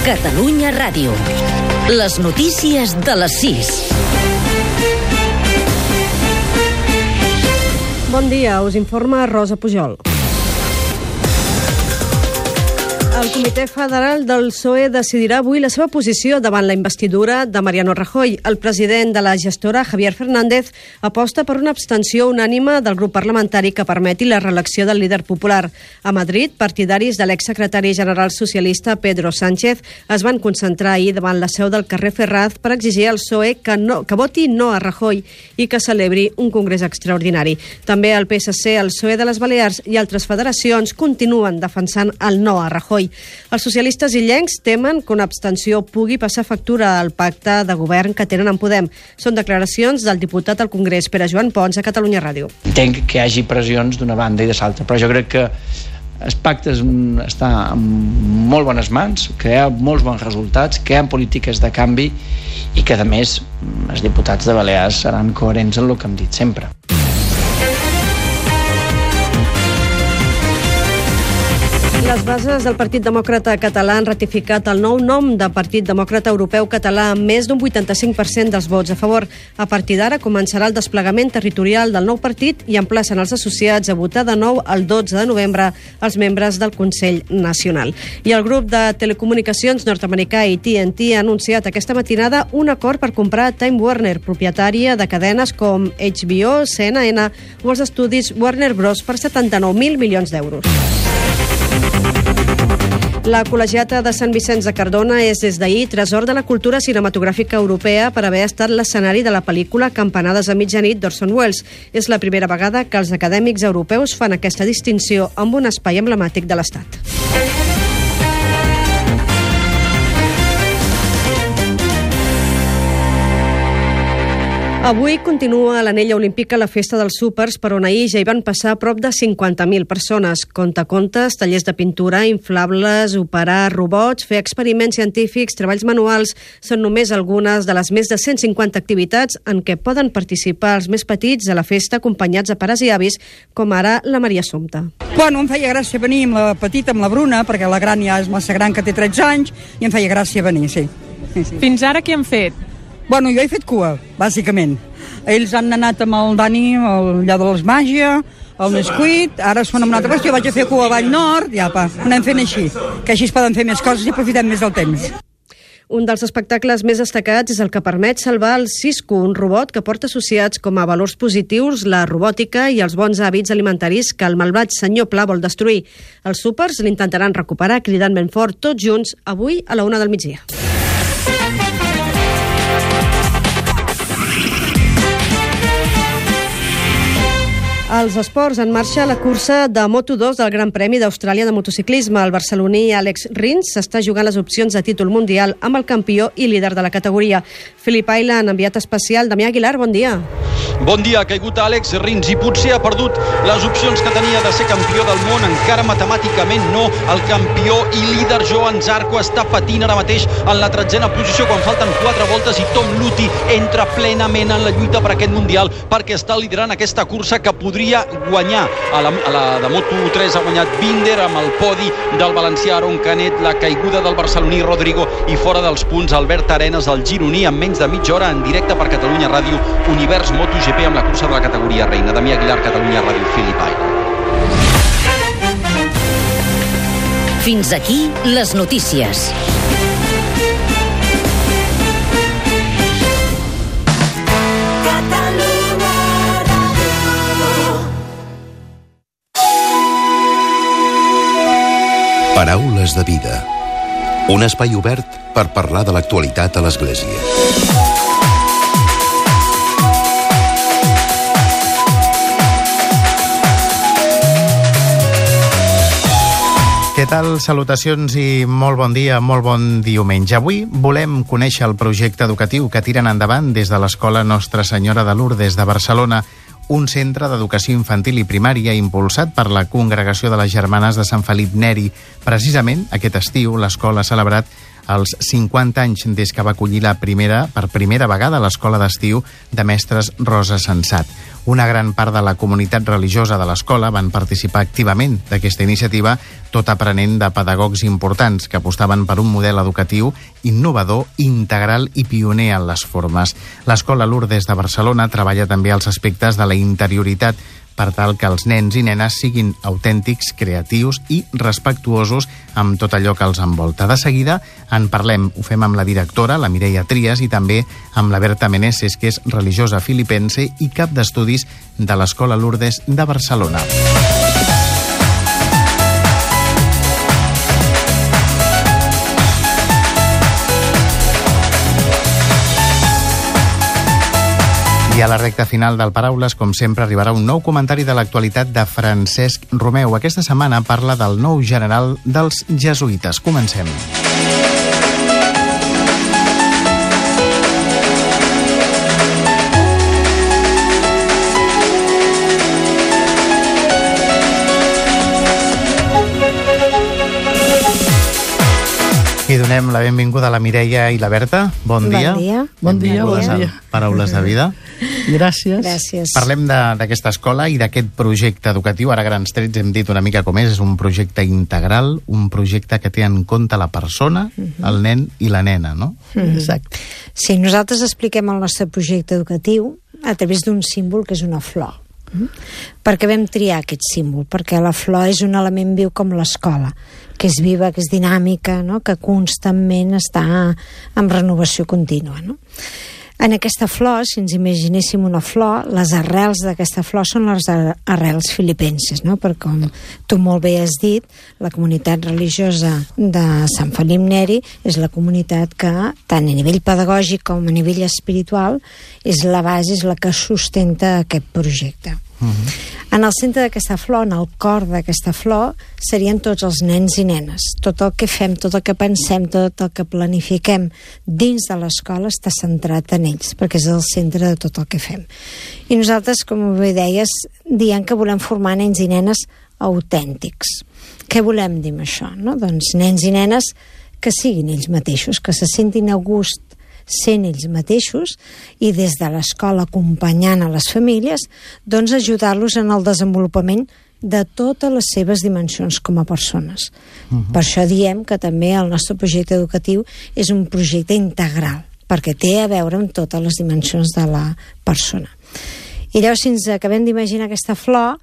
Catalunya Ràdio. Les notícies de les 6. Bon dia, us informa Rosa Pujol. El Comitè Federal del PSOE decidirà avui la seva posició davant la investidura de Mariano Rajoy. El president de la gestora, Javier Fernández, aposta per una abstenció unànima del grup parlamentari que permeti la reelecció del líder popular. A Madrid, partidaris de l'exsecretari general socialista Pedro Sánchez es van concentrar ahir davant la seu del carrer Ferraz per exigir al PSOE que, no, que voti no a Rajoy i que celebri un congrés extraordinari. També el PSC, el PSOE de les Balears i altres federacions continuen defensant el no a Rajoy. Els socialistes illencs temen que una abstenció pugui passar factura al pacte de govern que tenen en Podem. Són declaracions del diputat al Congrés, Pere Joan Pons, a Catalunya Ràdio. Entenc que hi hagi pressions d'una banda i de l'altra, però jo crec que el pacte està en molt bones mans, que hi ha molts bons resultats, que hi ha polítiques de canvi i que, a més, els diputats de Balears seran coherents en el que hem dit sempre. Les bases del Partit Demòcrata Català han ratificat el nou nom de Partit Demòcrata Europeu Català amb més d'un 85% dels vots a favor. A partir d'ara començarà el desplegament territorial del nou partit i emplacen els associats a votar de nou el 12 de novembre els membres del Consell Nacional. I el grup de telecomunicacions nord-americà AT&T ha anunciat aquesta matinada un acord per comprar Time Warner, propietària de cadenes com HBO, CNN o els estudis Warner Bros. per 79.000 milions d'euros. La col·legiata de Sant Vicenç de Cardona és des d'ahir tresor de la cultura cinematogràfica europea per haver estat l'escenari de la pel·lícula Campanades a mitjanit d'Orson Welles. És la primera vegada que els acadèmics europeus fan aquesta distinció amb un espai emblemàtic de l'Estat. Avui continua a l'anella olímpica la festa dels súpers, per on ahir ja hi van passar prop de 50.000 persones. Contacontes, tallers de pintura, inflables, operar robots, fer experiments científics, treballs manuals, són només algunes de les més de 150 activitats en què poden participar els més petits a la festa acompanyats de pares i avis, com ara la Maria Somta. Bueno, em feia gràcia venir amb la petita, amb la Bruna, perquè la gran ja és massa gran, que té 13 anys, i em feia gràcia venir, sí. sí, sí. Fins ara què han fet? Bueno, jo he fet cua, bàsicament. Ells han anat amb el Dani, el allà de les màgia, el Nesquit, ara fan amb una altra jo vaig a fer cua a Vall Nord, i apa, anem fent així, que així es poden fer més coses i aprofitem més del temps. Un dels espectacles més destacats és el que permet salvar el Cisco, un robot que porta associats com a valors positius la robòtica i els bons hàbits alimentaris que el malvat senyor Pla vol destruir. Els súpers l'intentaran recuperar cridant ben fort tots junts avui a la una del migdia. Als esports, en marxa la cursa de Moto2 del Gran Premi d'Austràlia de motociclisme. El barceloní Àlex Rins s'està jugant les opcions de títol mundial amb el campió i líder de la categoria. Filip Ailan, enviat especial. Damià Aguilar, bon dia. Bon dia, ha caigut Àlex Rins i potser ha perdut les opcions que tenia de ser campió del món. Encara matemàticament no. El campió i líder Joan Zarco està patint ara mateix en la tretzena posició quan falten quatre voltes i Tom Luti entra plenament en la lluita per aquest mundial perquè està liderant aquesta cursa que podria guanyar. A la, a la de Moto3 ha guanyat Binder amb el podi del valencià Aron Canet, la caiguda del barceloní Rodrigo i fora dels punts Albert Arenas, el gironí, en menys de mitja hora en directe per Catalunya Ràdio, Univers MotoGP amb la cursa de la categoria reina. Damià Aguilar, Catalunya Ràdio, Filip Aire. Fins aquí les notícies. Paraules de vida. Un espai obert per parlar de l'actualitat a l'Església. Què tal? Salutacions i molt bon dia, molt bon diumenge. Avui volem conèixer el projecte educatiu que tiren endavant des de l'Escola Nostra Senyora de Lourdes de Barcelona, un centre d'educació infantil i primària impulsat per la Congregació de les Germanes de Sant Felip Neri. Precisament aquest estiu l'escola ha celebrat els 50 anys des que va acollir la primera, per primera vegada l'escola d'estiu de mestres Rosa Sensat. Una gran part de la comunitat religiosa de l'escola van participar activament d'aquesta iniciativa, tot aprenent de pedagogs importants que apostaven per un model educatiu innovador, integral i pioner en les formes. L'escola Lourdes de Barcelona treballa també els aspectes de la interioritat per tal que els nens i nenes siguin autèntics, creatius i respectuosos amb tot allò que els envolta. De seguida en parlem, ho fem amb la directora, la Mireia Trias, i també amb la Berta Meneses, que és religiosa filipense i cap d'estudis de l'Escola Lourdes de Barcelona. I a la recta final del Paraules, com sempre, arribarà un nou comentari de l'actualitat de Francesc Romeu. Aquesta setmana parla del nou general dels jesuïtes. Comencem. I donem la benvinguda a la Mireia i la Berta. Bon dia. Bon dia. Bon dia, bon dia. Paraules de vida. Gràcies. Gràcies. Parlem de- d'aquesta escola i d'aquest projecte educatiu. Ara, grans trets, hem dit una mica com és. És un projecte integral, un projecte que té en compte la persona, el nen i la nena, no? Exacte. Sí, nosaltres expliquem el nostre projecte educatiu a través d'un símbol que és una flor. Mm? Per què vam triar aquest símbol? Perquè la flor és un element viu com l'escola, que és viva, que és dinàmica, no? que constantment està en renovació contínua. No? En aquesta flor, si ens imaginéssim una flor, les arrels d'aquesta flor són les ar- arrels filipenses, no? perquè com tu molt bé has dit, la comunitat religiosa de Sant Felip Neri és la comunitat que, tant a nivell pedagògic com a nivell espiritual, és la base, és la que sustenta aquest projecte. En el centre d'aquesta flor, en el cor d'aquesta flor, serien tots els nens i nenes. Tot el que fem, tot el que pensem, tot el que planifiquem dins de l'escola està centrat en ells, perquè és el centre de tot el que fem. I nosaltres, com bé deies, diem que volem formar nens i nenes autèntics. Què volem dir amb això? No? Doncs nens i nenes que siguin ells mateixos, que se sentin a gust sent ells mateixos i des de l'escola acompanyant a les famílies doncs ajudar-los en el desenvolupament de totes les seves dimensions com a persones. Uh -huh. Per això diem que també el nostre projecte educatiu és un projecte integral, perquè té a veure amb totes les dimensions de la persona. I llavors, si ens acabem d'imaginar aquesta flor,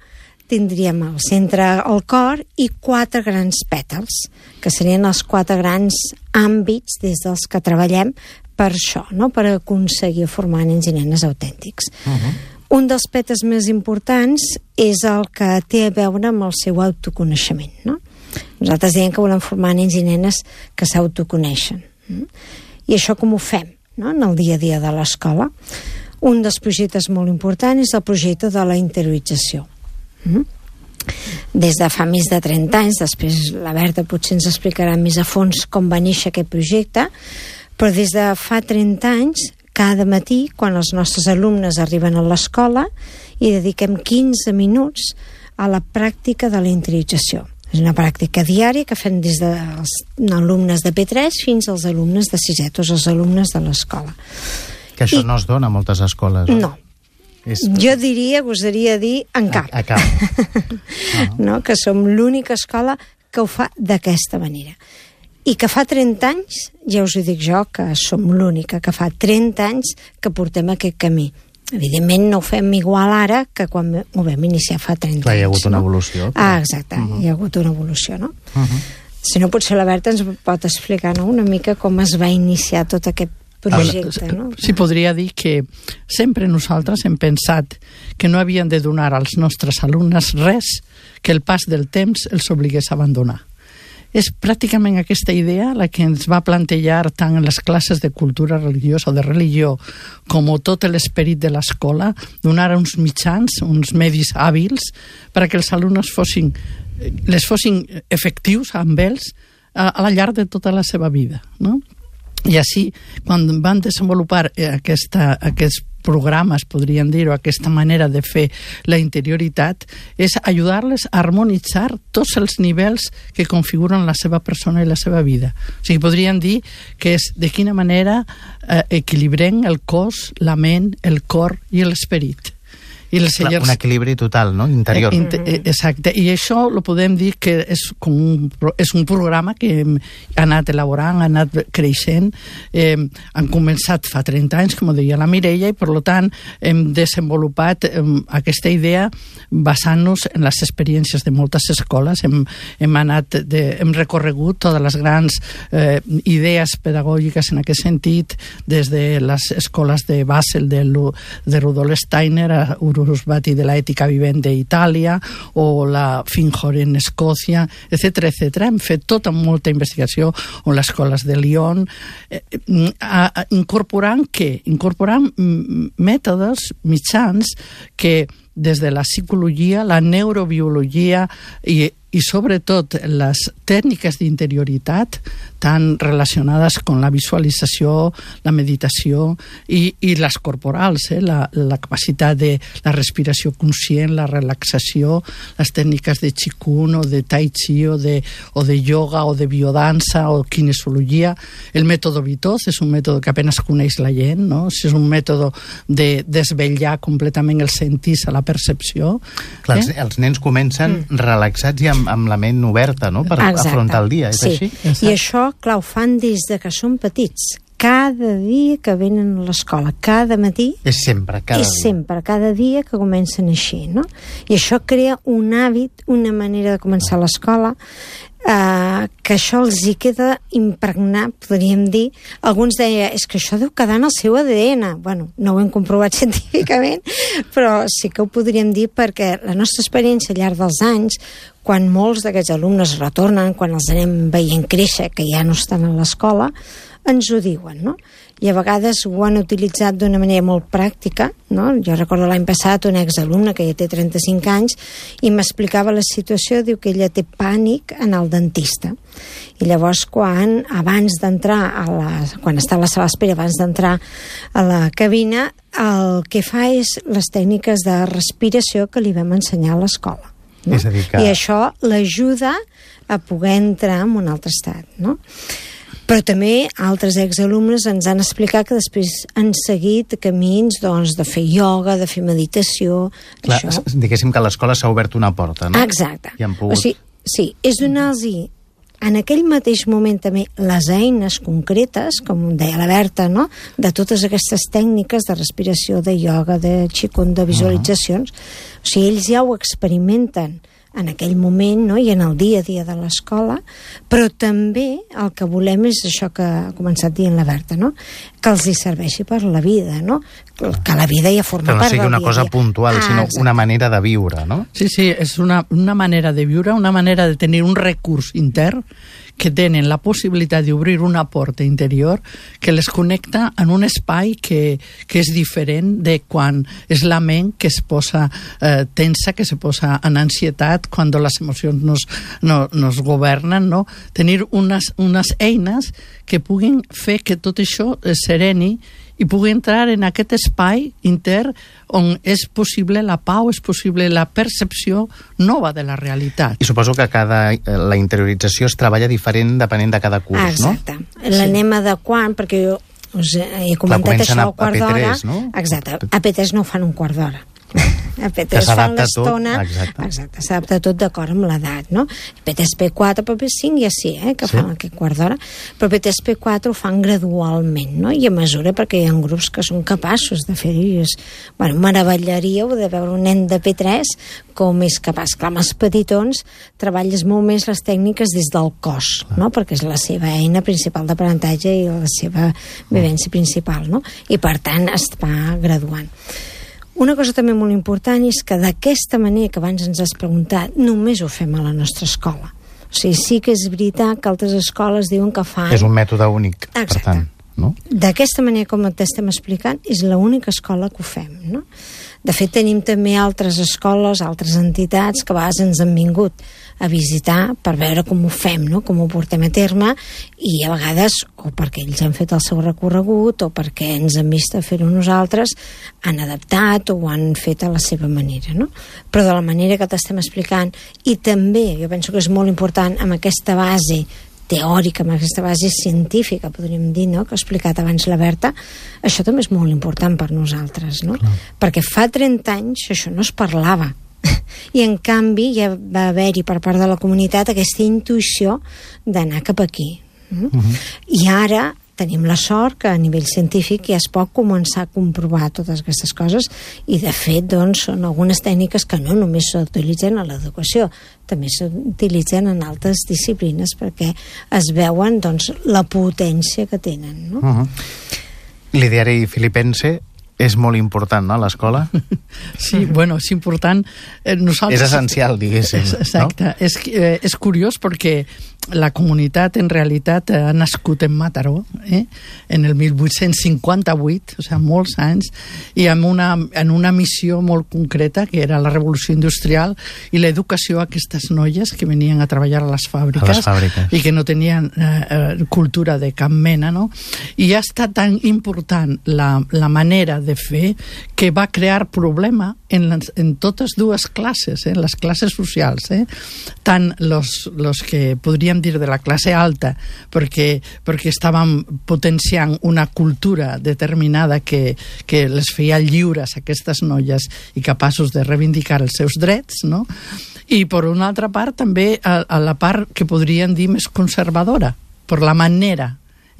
tindríem al centre el cor i quatre grans pètals, que serien els quatre grans àmbits des dels que treballem per això, no? per aconseguir formar nens i nenes autèntics. Uh -huh. Un dels pètals més importants és el que té a veure amb el seu autoconeixement. No? Nosaltres diem que volem formar nens i nenes que s'autoconeixen. Mm? I això com ho fem no? en el dia a dia de l'escola? Un dels projectes molt importants és el projecte de la interiorització. Mm? Des de fa més de 30 anys, després la Berta potser ens explicarà més a fons com va néixer aquest projecte, però des de fa 30 anys, cada matí, quan els nostres alumnes arriben a l'escola, hi dediquem 15 minuts a la pràctica de la interiorització. És una pràctica diària que fem des dels alumnes de P3 fins als alumnes de 6è, tots els alumnes de l'escola. Que això I- no es dona a moltes escoles. No, És... jo diria, gosaria dir, en cap. A, a cap. no? que som l'única escola que ho fa d'aquesta manera. I que fa 30 anys, ja us ho dic jo, que som l'única, que fa 30 anys que portem aquest camí. Evidentment no ho fem igual ara que quan ho vam iniciar fa 30 Clar, hi ha anys. hagut una no? evolució, clar. Ah, exacte, uh -huh. hi ha hagut una evolució, no? Uh -huh. Si no, potser la Berta ens pot explicar no? una mica com es va iniciar tot aquest projecte, no? Si podria dir que sempre nosaltres hem pensat que no havien de donar als nostres alumnes res que el pas del temps els obligués a abandonar. És pràcticament aquesta idea la que ens va plantejar tant en les classes de cultura religiosa o de religió com tot l'esperit de l'escola, donar uns mitjans, uns medis hàbils perquè els alumnes fossin, eh, les fossin efectius amb ells a, a la llarg de tota la seva vida. No? I així, quan van desenvolupar eh, aquesta, aquest programes, podríem dir-ho, aquesta manera de fer la interioritat, és ajudar-les a harmonitzar tots els nivells que configuren la seva persona i la seva vida. O sigui, podríem dir que és de quina manera eh, equilibrem el cos, la ment, el cor i l'esperit i els senyors... Un equilibri total, no?, interior. Eh, eh, exacte, i això lo podem dir que és, com un, és un programa que hem anat elaborant, ha anat creixent, eh, han començat fa 30 anys, com deia la Mireia, i per tant hem desenvolupat eh, aquesta idea basant-nos en les experiències de moltes escoles, hem, hem anat, de, hem recorregut totes les grans eh, idees pedagògiques en aquest sentit, des de les escoles de Basel, de, de Rudolf Steiner, a Urusbati de la ètica vivent d'Itàlia o la Finjor en Escòcia, etc etc. Hem fet tota molta investigació o les escoles de Lyon, eh, a, incorporant què? Incorporant mètodes, mitjans que des de la psicologia, la neurobiologia i i sobretot les tècniques d'interioritat tan relacionades amb la visualització, la meditació i, i les corporals, eh? la, la capacitat de la respiració conscient, la relaxació, les tècniques de Qigong o de Tai Chi o de, o de yoga o de biodança o kinesiologia. El mètode Vitoz és un mètode que apenas coneix la gent, no? és un mètode de desvetllar completament els sentits a la percepció. Clar, eh? els, els nens comencen mm. relaxats i amb amb, amb la ment oberta, no?, per Exacte. afrontar el dia, és sí. així? Exacte. I això, clar, ho fan des de que són petits cada dia que venen a l'escola, cada matí... És sempre, cada és dia. sempre, cada dia que comencen així, no? I això crea un hàbit, una manera de començar l'escola, eh, que això els hi queda impregnat, podríem dir. Alguns deia, és que això deu quedar en el seu ADN. Bueno, no ho hem comprovat científicament, però sí que ho podríem dir perquè la nostra experiència al llarg dels anys, quan molts d'aquests alumnes retornen, quan els anem veient créixer, que ja no estan a l'escola, ens ho diuen, no? I a vegades ho han utilitzat d'una manera molt pràctica, no? Jo recordo l'any passat un exalumne que ja té 35 anys i m'explicava la situació, diu que ella té pànic en el dentista. I llavors quan, abans d'entrar a la... quan està a la sala d'espera, abans d'entrar a la cabina, el que fa és les tècniques de respiració que li vam ensenyar a l'escola. No? És a dir que... I això l'ajuda a poder entrar en un altre estat, no? Però també altres exalumnes ens han explicat que després han seguit camins doncs, de fer ioga, de fer meditació... Clar, això. Diguéssim que l'escola s'ha obert una porta, no? Exacte. I han pogut... O sigui, sí, és donar-los en aquell mateix moment també les eines concretes, com deia la Berta, no? de totes aquestes tècniques de respiració, de ioga, de qigong, de visualitzacions. Uh -huh. O sigui, ells ja ho experimenten en aquell moment no? i en el dia a dia de l'escola, però també el que volem és això que ha començat dient la Berta, no? Que els hi serveixi per la vida, no? que la vida ja forma part del dia Que no sigui una cosa puntual, ah, sinó exacte. una manera de viure, no? Sí, sí, és una, una manera de viure, una manera de tenir un recurs intern que tenen la possibilitat d'obrir una porta interior que les connecta en un espai que, que és diferent de quan és la ment que es posa eh, tensa, que se posa en ansietat quan les emocions nos, no, nos governen, no? Tenir unes, unes eines que puguin fer que tot això es sereni i pugui entrar en aquest espai intern on és possible la pau, és possible la percepció nova de la realitat. I suposo que cada, eh, la interiorització es treballa diferent depenent de cada curs, Exacte. no? Exacte. L'anem sí. adequant, perquè jo us he comentat això al quart d'hora. No? Exacte. A P3 no ho fan un quart d'hora a P3 fan l'estona exacte, s'adapta tot d'acord amb l'edat no? P3 P4, però P5 ja sí eh, que sí. fan aquest quart d'hora però P3 P4 ho fan gradualment no? i a mesura perquè hi ha grups que són capaços de fer-ho bueno, meravellaríeu de veure un nen de P3 com és capaç, clar, amb els petitons treballes molt més les tècniques des del cos, no? perquè és la seva eina principal d'aprenentatge i la seva vivència principal, no? i per tant es va graduant una cosa també molt important és que d'aquesta manera que abans ens has preguntat, només ho fem a la nostra escola. O sigui, sí que és veritat que altres escoles diuen que fan... És un mètode únic, Exacte. per tant. No? D'aquesta manera com t'estem explicant, és l'única escola que ho fem, no? De fet, tenim també altres escoles, altres entitats que a vegades ens han vingut a visitar per veure com ho fem, no? com ho portem a terme i a vegades, o perquè ells han fet el seu recorregut o perquè ens han vist a fer-ho nosaltres, han adaptat o ho han fet a la seva manera. No? Però de la manera que t'estem explicant i també, jo penso que és molt important, amb aquesta base teòrica, amb aquesta base científica, podríem dir, no? que ha explicat abans la Berta, això també és molt important per nosaltres, no? Clar. Perquè fa 30 anys això no es parlava. I en canvi ja va haver-hi per part de la comunitat aquesta intuïció d'anar cap aquí. Mm? Uh -huh. I ara tenim la sort que a nivell científic ja es pot començar a comprovar totes aquestes coses i de fet doncs, són algunes tècniques que no només s'utilitzen a l'educació també s'utilitzen en altres disciplines perquè es veuen doncs, la potència que tenen no? Uh -huh. L'ideari filipense és molt important, no?, l'escola. Sí, bueno, és important. Eh, nosaltres... És essencial, diguéssim. Exacte. No? És, eh, és curiós perquè la comunitat en realitat ha nascut en Mataró eh? en el 1858, o sigui, molts anys, i amb una, en una missió molt concreta, que era la revolució industrial i l'educació a aquestes noies que venien a treballar a les fàbriques, a les fàbriques. i que no tenien eh, eh, cultura de cap mena, no? I ha estat tan important la, la manera de fer que va crear problema en, les, en totes dues classes, eh? les classes socials, eh? tant los, los que podríem dir de la classe alta, perquè, perquè estàvem potenciant una cultura determinada que, que les feia lliures aquestes noies i capaços de reivindicar els seus drets, no? i per una altra part també a, a la part que podríem dir més conservadora, per la manera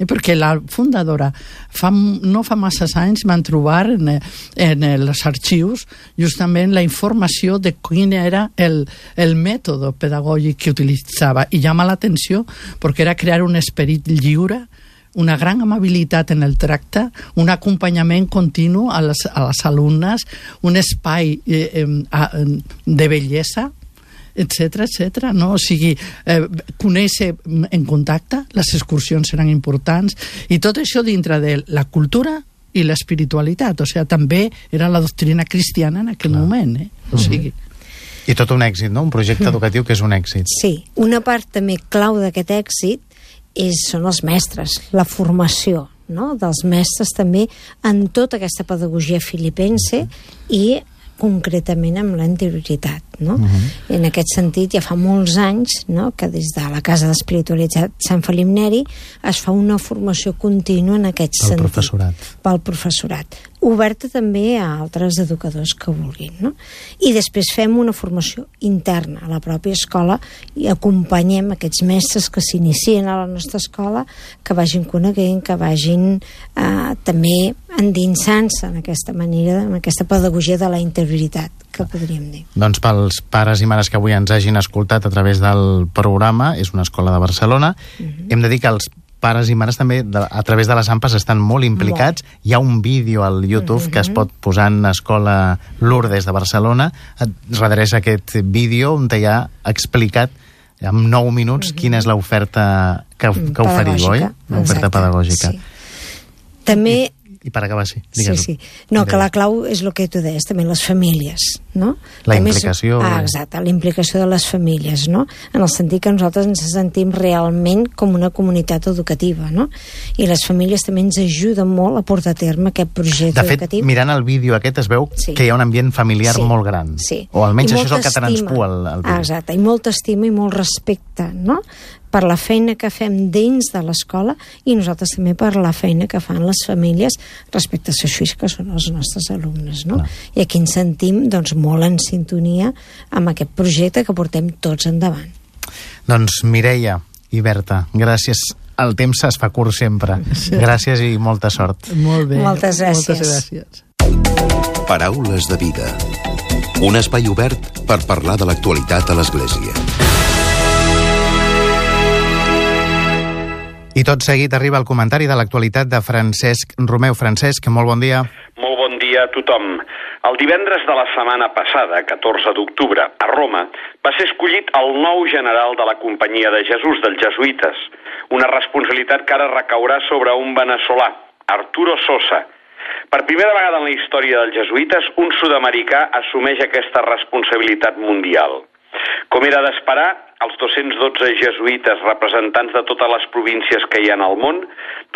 perquè la fundadora fa, no fa massa anys van trobar en, en els arxius justament la informació de quin era el, el mètode pedagògic que utilitzava i llama l'atenció perquè era crear un esperit lliure una gran amabilitat en el tracte, un acompanyament continu a les, a les alumnes, un espai eh, eh, de bellesa etc etc. no? O sigui, eh, conèixer en contacte, les excursions seran importants, i tot això dintre de la cultura i l'espiritualitat, o sigui, també era la doctrina cristiana en aquell Clar. moment, eh? O sigui... I tot un èxit, no? Un projecte educatiu que és un èxit. Sí, una part també clau d'aquest èxit és, són els mestres, la formació, no? dels mestres també en tota aquesta pedagogia filipense i concretament amb l'anterioritat. No? Uh -huh. En aquest sentit, ja fa molts anys no? que des de la Casa d'Espiritualitat Sant Felip Neri es fa una formació contínua en aquest pel sentit. Professorat. Pel professorat. Oberta també a altres educadors que vulguin. No? I després fem una formació interna a la pròpia escola i acompanyem aquests mestres que s'inicien a la nostra escola que vagin coneguent, que vagin eh, també endinsant-se en aquesta manera, en aquesta pedagogia de la interioritat, que podríem dir. Doncs pels pares i mares que avui ens hagin escoltat a través del programa, és una escola de Barcelona, uh mhm. -huh. hem de dir que els pares i mares també de, a través de les AMPAs estan molt implicats. Molt. Hi ha un vídeo al YouTube uh -huh. que es mhm. pot posar en Escola Lourdes de Barcelona. Et redreça aquest vídeo on hi ha explicat en 9 minuts mhm. -huh. quina és l'oferta que, que oferiu, oi? L'oferta pedagògica. Sí. També i per acabar, sí. Digues sí, sí. No, que la clau és el que tu deies, també les famílies, no? La també implicació... És, ah, exacte, la implicació de les famílies, no? En el sentit que nosaltres ens sentim realment com una comunitat educativa, no? I les famílies també ens ajuden molt a portar a terme aquest projecte de fet, educatiu. mirant el vídeo aquest es veu sí. que hi ha un ambient familiar sí. molt gran. Sí. O almenys això és el que transpua el, el vídeo. Ah, exacte, i molta estima i molt respecte, no? Per la feina que fem dins de l'escola i nosaltres també per la feina que fan les famílies respecte a això que són els nostres alumnes. No? Clar. I aquí ens sentim doncs, molt en sintonia amb aquest projecte que portem tots endavant. Doncs Mireia i Berta, gràcies el temps es fa curt sempre. Sí. Gràcies i molta sort. Molt bé. Moltes gràcies. Moltes gràcies. Paraules de vida. Un espai obert per parlar de l'actualitat a l'Església. I tot seguit arriba el comentari de l'actualitat de Francesc Romeu. Francesc, molt bon dia. Molt bon dia a tothom. El divendres de la setmana passada, 14 d'octubre, a Roma, va ser escollit el nou general de la Companyia de Jesús dels Jesuïtes, una responsabilitat que ara recaurà sobre un veneçolà, Arturo Sosa, Per primera vegada en la història dels jesuïtes, un sud-americà assumeix aquesta responsabilitat mundial. Com era d'esperar, els 212 jesuïtes representants de totes les províncies que hi ha al món,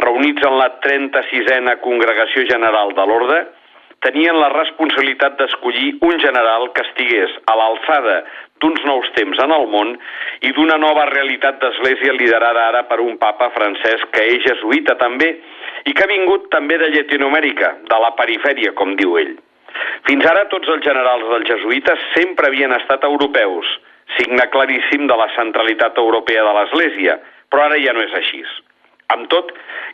reunits en la 36a Congregació General de l'Orde, tenien la responsabilitat d'escollir un general que estigués a l'alçada d'uns nous temps en el món i d'una nova realitat d'església liderada ara per un papa francès que és jesuïta també i que ha vingut també de Llatinoamèrica, de la perifèria, com diu ell. Fins ara tots els generals dels jesuïtes sempre havien estat europeus, signe claríssim de la centralitat europea de l'Església, però ara ja no és així. Amb tot,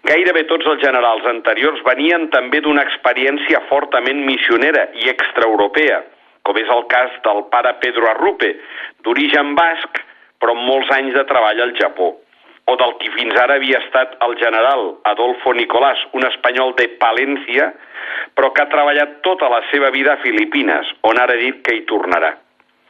gairebé tots els generals anteriors venien també d'una experiència fortament missionera i extraeuropea, com és el cas del pare Pedro Arrupe, d'origen basc, però amb molts anys de treball al Japó, o del qui fins ara havia estat el general Adolfo Nicolás, un espanyol de Palència, però que ha treballat tota la seva vida a Filipines, on ara ha dit que hi tornarà.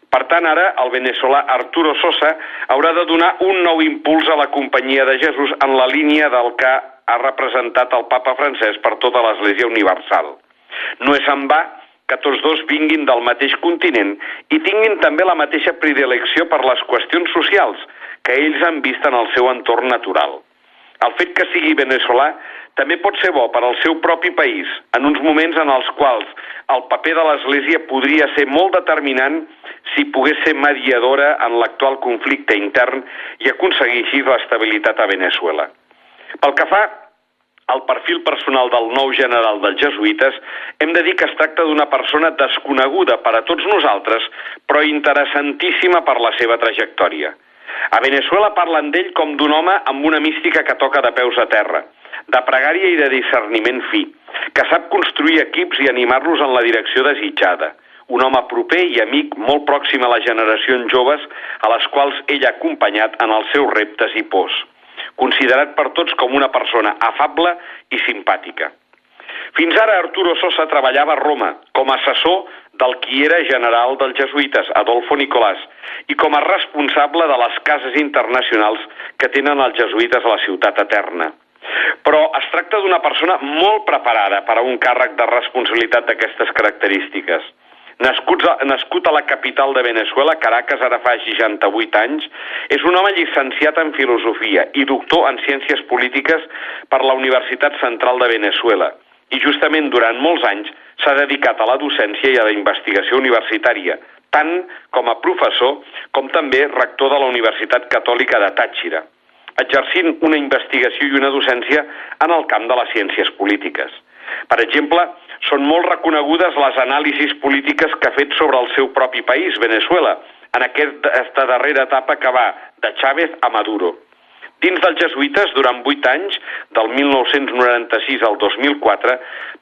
Per tant, ara el veneçolà Arturo Sosa haurà de donar un nou impuls a la companyia de Jesús en la línia del que ha representat el papa francès per tota l'Església Universal. No és en va que tots dos vinguin del mateix continent i tinguin també la mateixa predilecció per les qüestions socials que ells han vist en el seu entorn natural. El fet que sigui veneçolà també pot ser bo per al seu propi país, en uns moments en els quals el paper de l'Església podria ser molt determinant si pogués ser mediadora en l'actual conflicte intern i aconseguir així l'estabilitat a Venezuela. Pel que fa al perfil personal del nou general dels jesuïtes, hem de dir que es tracta d'una persona desconeguda per a tots nosaltres, però interessantíssima per la seva trajectòria. A Venezuela parlen d'ell com d'un home amb una mística que toca de peus a terra, de pregària i de discerniment fi, que sap construir equips i animar-los en la direcció desitjada, un home proper i amic molt pròxim a les generacions joves a les quals ell ha acompanyat en els seus reptes i pors, considerat per tots com una persona afable i simpàtica. Fins ara Arturo Sosa treballava a Roma com a assessor del qui era general dels jesuïtes, Adolfo Nicolás, i com a responsable de les cases internacionals que tenen els jesuïtes a la ciutat eterna. Però es tracta d'una persona molt preparada per a un càrrec de responsabilitat d'aquestes característiques. Nascut a, nascut a la capital de Venezuela, Caracas, ara fa 68 anys, és un home llicenciat en filosofia i doctor en ciències polítiques per la Universitat Central de Venezuela. I justament durant molts anys s'ha dedicat a la docència i a la investigació universitària, tant com a professor com també rector de la Universitat Catòlica de Tàxira, exercint una investigació i una docència en el camp de les ciències polítiques. Per exemple, són molt reconegudes les anàlisis polítiques que ha fet sobre el seu propi país, Venezuela, en aquesta darrera etapa que va de Chávez a Maduro. Dins dels jesuïtes, durant vuit anys, del 1996 al 2004,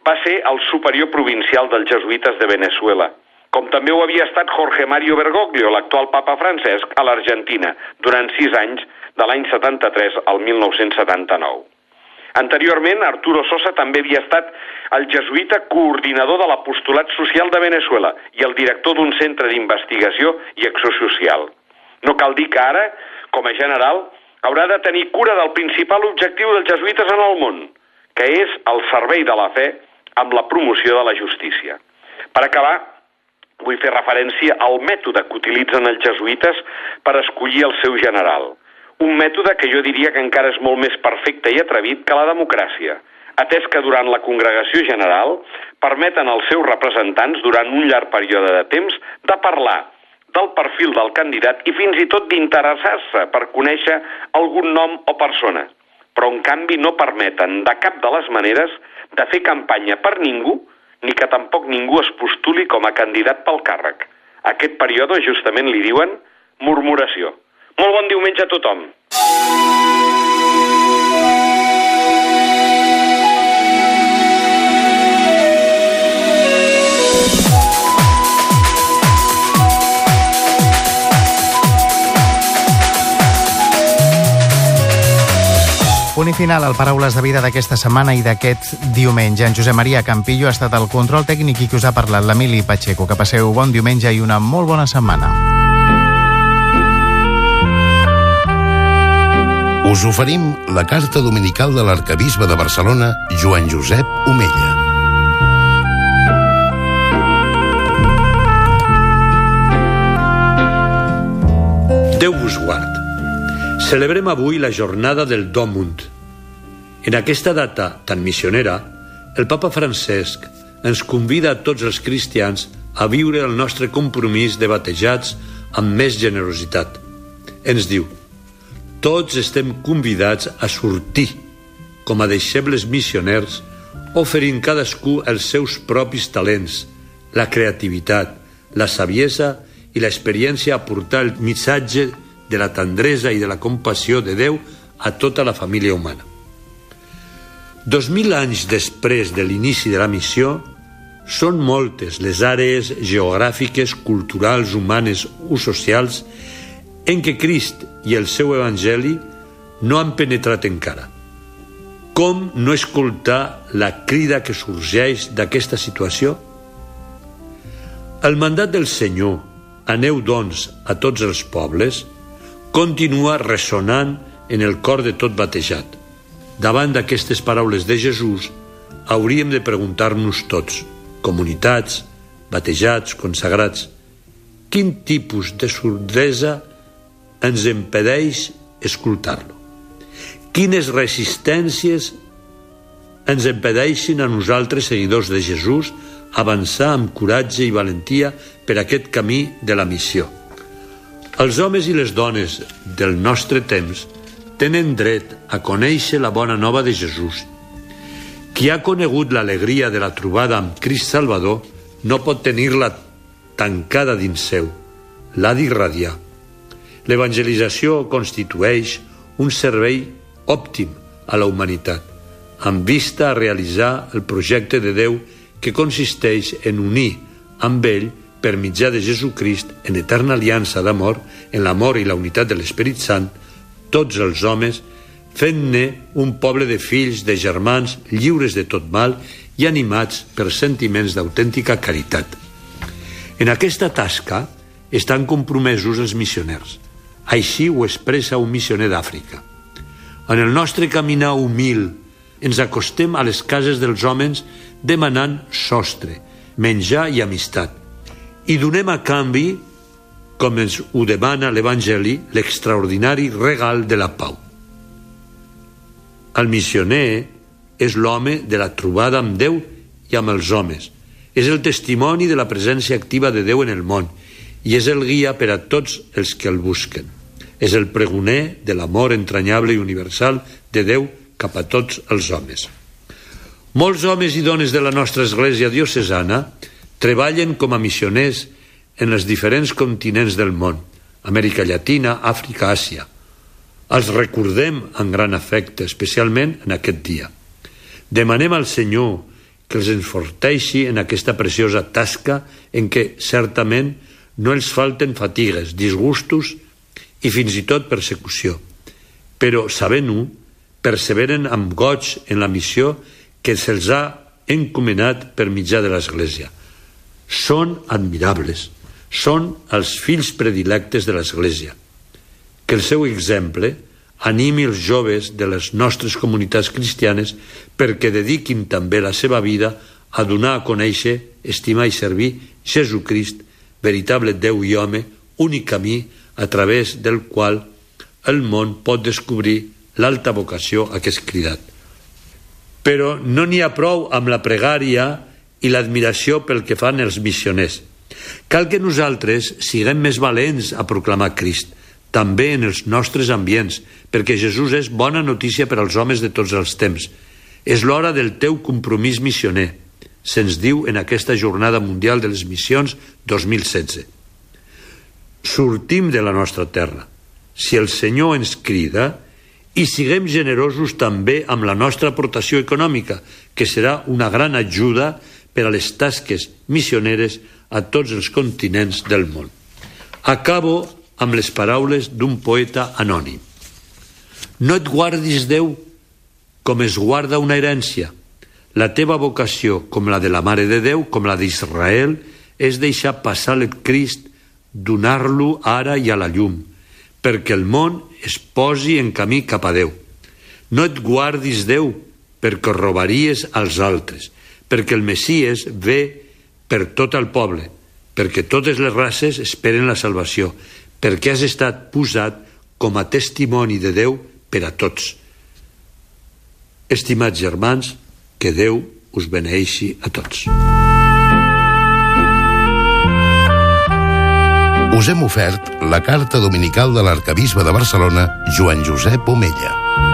va ser el superior provincial dels jesuïtes de Venezuela, com també ho havia estat Jorge Mario Bergoglio, l'actual papa Francesc, a l'Argentina, durant sis anys, de l'any 73 al 1979. Anteriorment, Arturo Sosa també havia estat el jesuïta coordinador de l'apostolat social de Venezuela i el director d'un centre d'investigació i acció social. No cal dir que ara, com a general, haurà de tenir cura del principal objectiu dels jesuïtes en el món, que és el servei de la fe amb la promoció de la justícia. Per acabar, vull fer referència al mètode que utilitzen els jesuïtes per escollir el seu general – un mètode que jo diria que encara és molt més perfecte i atrevit que la democràcia, atès que durant la congregació general permeten als seus representants durant un llarg període de temps de parlar del perfil del candidat i fins i tot d'interessar-se per conèixer algun nom o persona, però en canvi no permeten de cap de les maneres de fer campanya per ningú ni que tampoc ningú es postuli com a candidat pel càrrec. Aquest període justament li diuen murmuració. Molt bon diumenge a tothom. Punt i final al Paraules de Vida d'aquesta setmana i d'aquest diumenge. En Josep Maria Campillo ha estat el control tècnic i que us ha parlat l'Emili Pacheco. Que passeu bon diumenge i una molt bona setmana. Us oferim la carta dominical de l'arcabisbe de Barcelona, Joan Josep Omella. Déu us guard Celebrem avui la jornada del Domund. En aquesta data tan missionera, el papa Francesc ens convida a tots els cristians a viure el nostre compromís de batejats amb més generositat. Ens diu, tots estem convidats a sortir com a deixebles missioners oferint cadascú els seus propis talents, la creativitat, la saviesa i l'experiència a portar el missatge de la tendresa i de la compassió de Déu a tota la família humana. Dos mil anys després de l'inici de la missió, són moltes les àrees geogràfiques, culturals, humanes o socials en què Crist i el seu Evangeli no han penetrat encara. Com no escoltar la crida que sorgeix d'aquesta situació? El mandat del Senyor, aneu doncs a tots els pobles, continua ressonant en el cor de tot batejat. Davant d'aquestes paraules de Jesús, hauríem de preguntar-nos tots, comunitats, batejats, consagrats, quin tipus de sordesa ens impedeix escoltar-lo? quines resistències ens impedeixin a nosaltres, seguidors de Jesús, avançar amb coratge i valentia per aquest camí de la missió. Els homes i les dones del nostre temps tenen dret a conèixer la bona nova de Jesús. Qui ha conegut l'alegria de la trobada amb Crist Salvador no pot tenir-la tancada dins seu, l'ha d'irradiar. L'evangelització constitueix un servei òptim a la humanitat, amb vista a realitzar el projecte de Déu que consisteix en unir amb ell per mitjà de Jesucrist en eterna aliança d'amor, en l'amor i la unitat de l'Esperit Sant, tots els homes, fent-ne un poble de fills, de germans, lliures de tot mal i animats per sentiments d'autèntica caritat. En aquesta tasca estan compromesos els missioners. Així ho expressa un missioner d'Àfrica. En el nostre caminar humil ens acostem a les cases dels homes demanant sostre, menjar i amistat. I donem a canvi, com ens ho demana l'Evangeli, l'extraordinari regal de la pau. El missioner és l'home de la trobada amb Déu i amb els homes. És el testimoni de la presència activa de Déu en el món i és el guia per a tots els que el busquen és el pregoner de l'amor entranyable i universal de Déu cap a tots els homes. Molts homes i dones de la nostra església diocesana treballen com a missioners en els diferents continents del món, Amèrica Llatina, Àfrica, Àsia. Els recordem amb gran afecte, especialment en aquest dia. Demanem al Senyor que els enforteixi en aquesta preciosa tasca en què certament no els falten fatigues, disgustos i fins i tot persecució. Però, sabent-ho, perseveren amb goig en la missió que se'ls ha encomanat per mitjà de l'Església. Són admirables, són els fills predilectes de l'Església. Que el seu exemple animi els joves de les nostres comunitats cristianes perquè dediquin també la seva vida a donar a conèixer, estimar i servir Jesucrist, veritable Déu i home, únic camí a través del qual el món pot descobrir l'alta vocació a què és cridat. Però no n'hi ha prou amb la pregària i l'admiració pel que fan els missioners. Cal que nosaltres siguem més valents a proclamar Crist, també en els nostres ambients, perquè Jesús és bona notícia per als homes de tots els temps. És l'hora del teu compromís missioner, se'ns diu en aquesta Jornada Mundial de les Missions 2016 sortim de la nostra terra. Si el Senyor ens crida, i siguem generosos també amb la nostra aportació econòmica, que serà una gran ajuda per a les tasques missioneres a tots els continents del món. Acabo amb les paraules d'un poeta anònim. No et guardis, Déu, com es guarda una herència. La teva vocació, com la de la Mare de Déu, com la d'Israel, és deixar passar el Crist donar-lo ara i a la llum, perquè el món es posi en camí cap a Déu. No et guardis Déu, perquè robaries als altres, perquè el Messies ve per tot el poble, perquè totes les races esperen la salvació, perquè has estat posat com a testimoni de Déu per a tots. Estimats germans, que Déu us beneixi a tots. Us hem ofert la carta dominical de l'arcabisbe de Barcelona, Joan Josep Omella.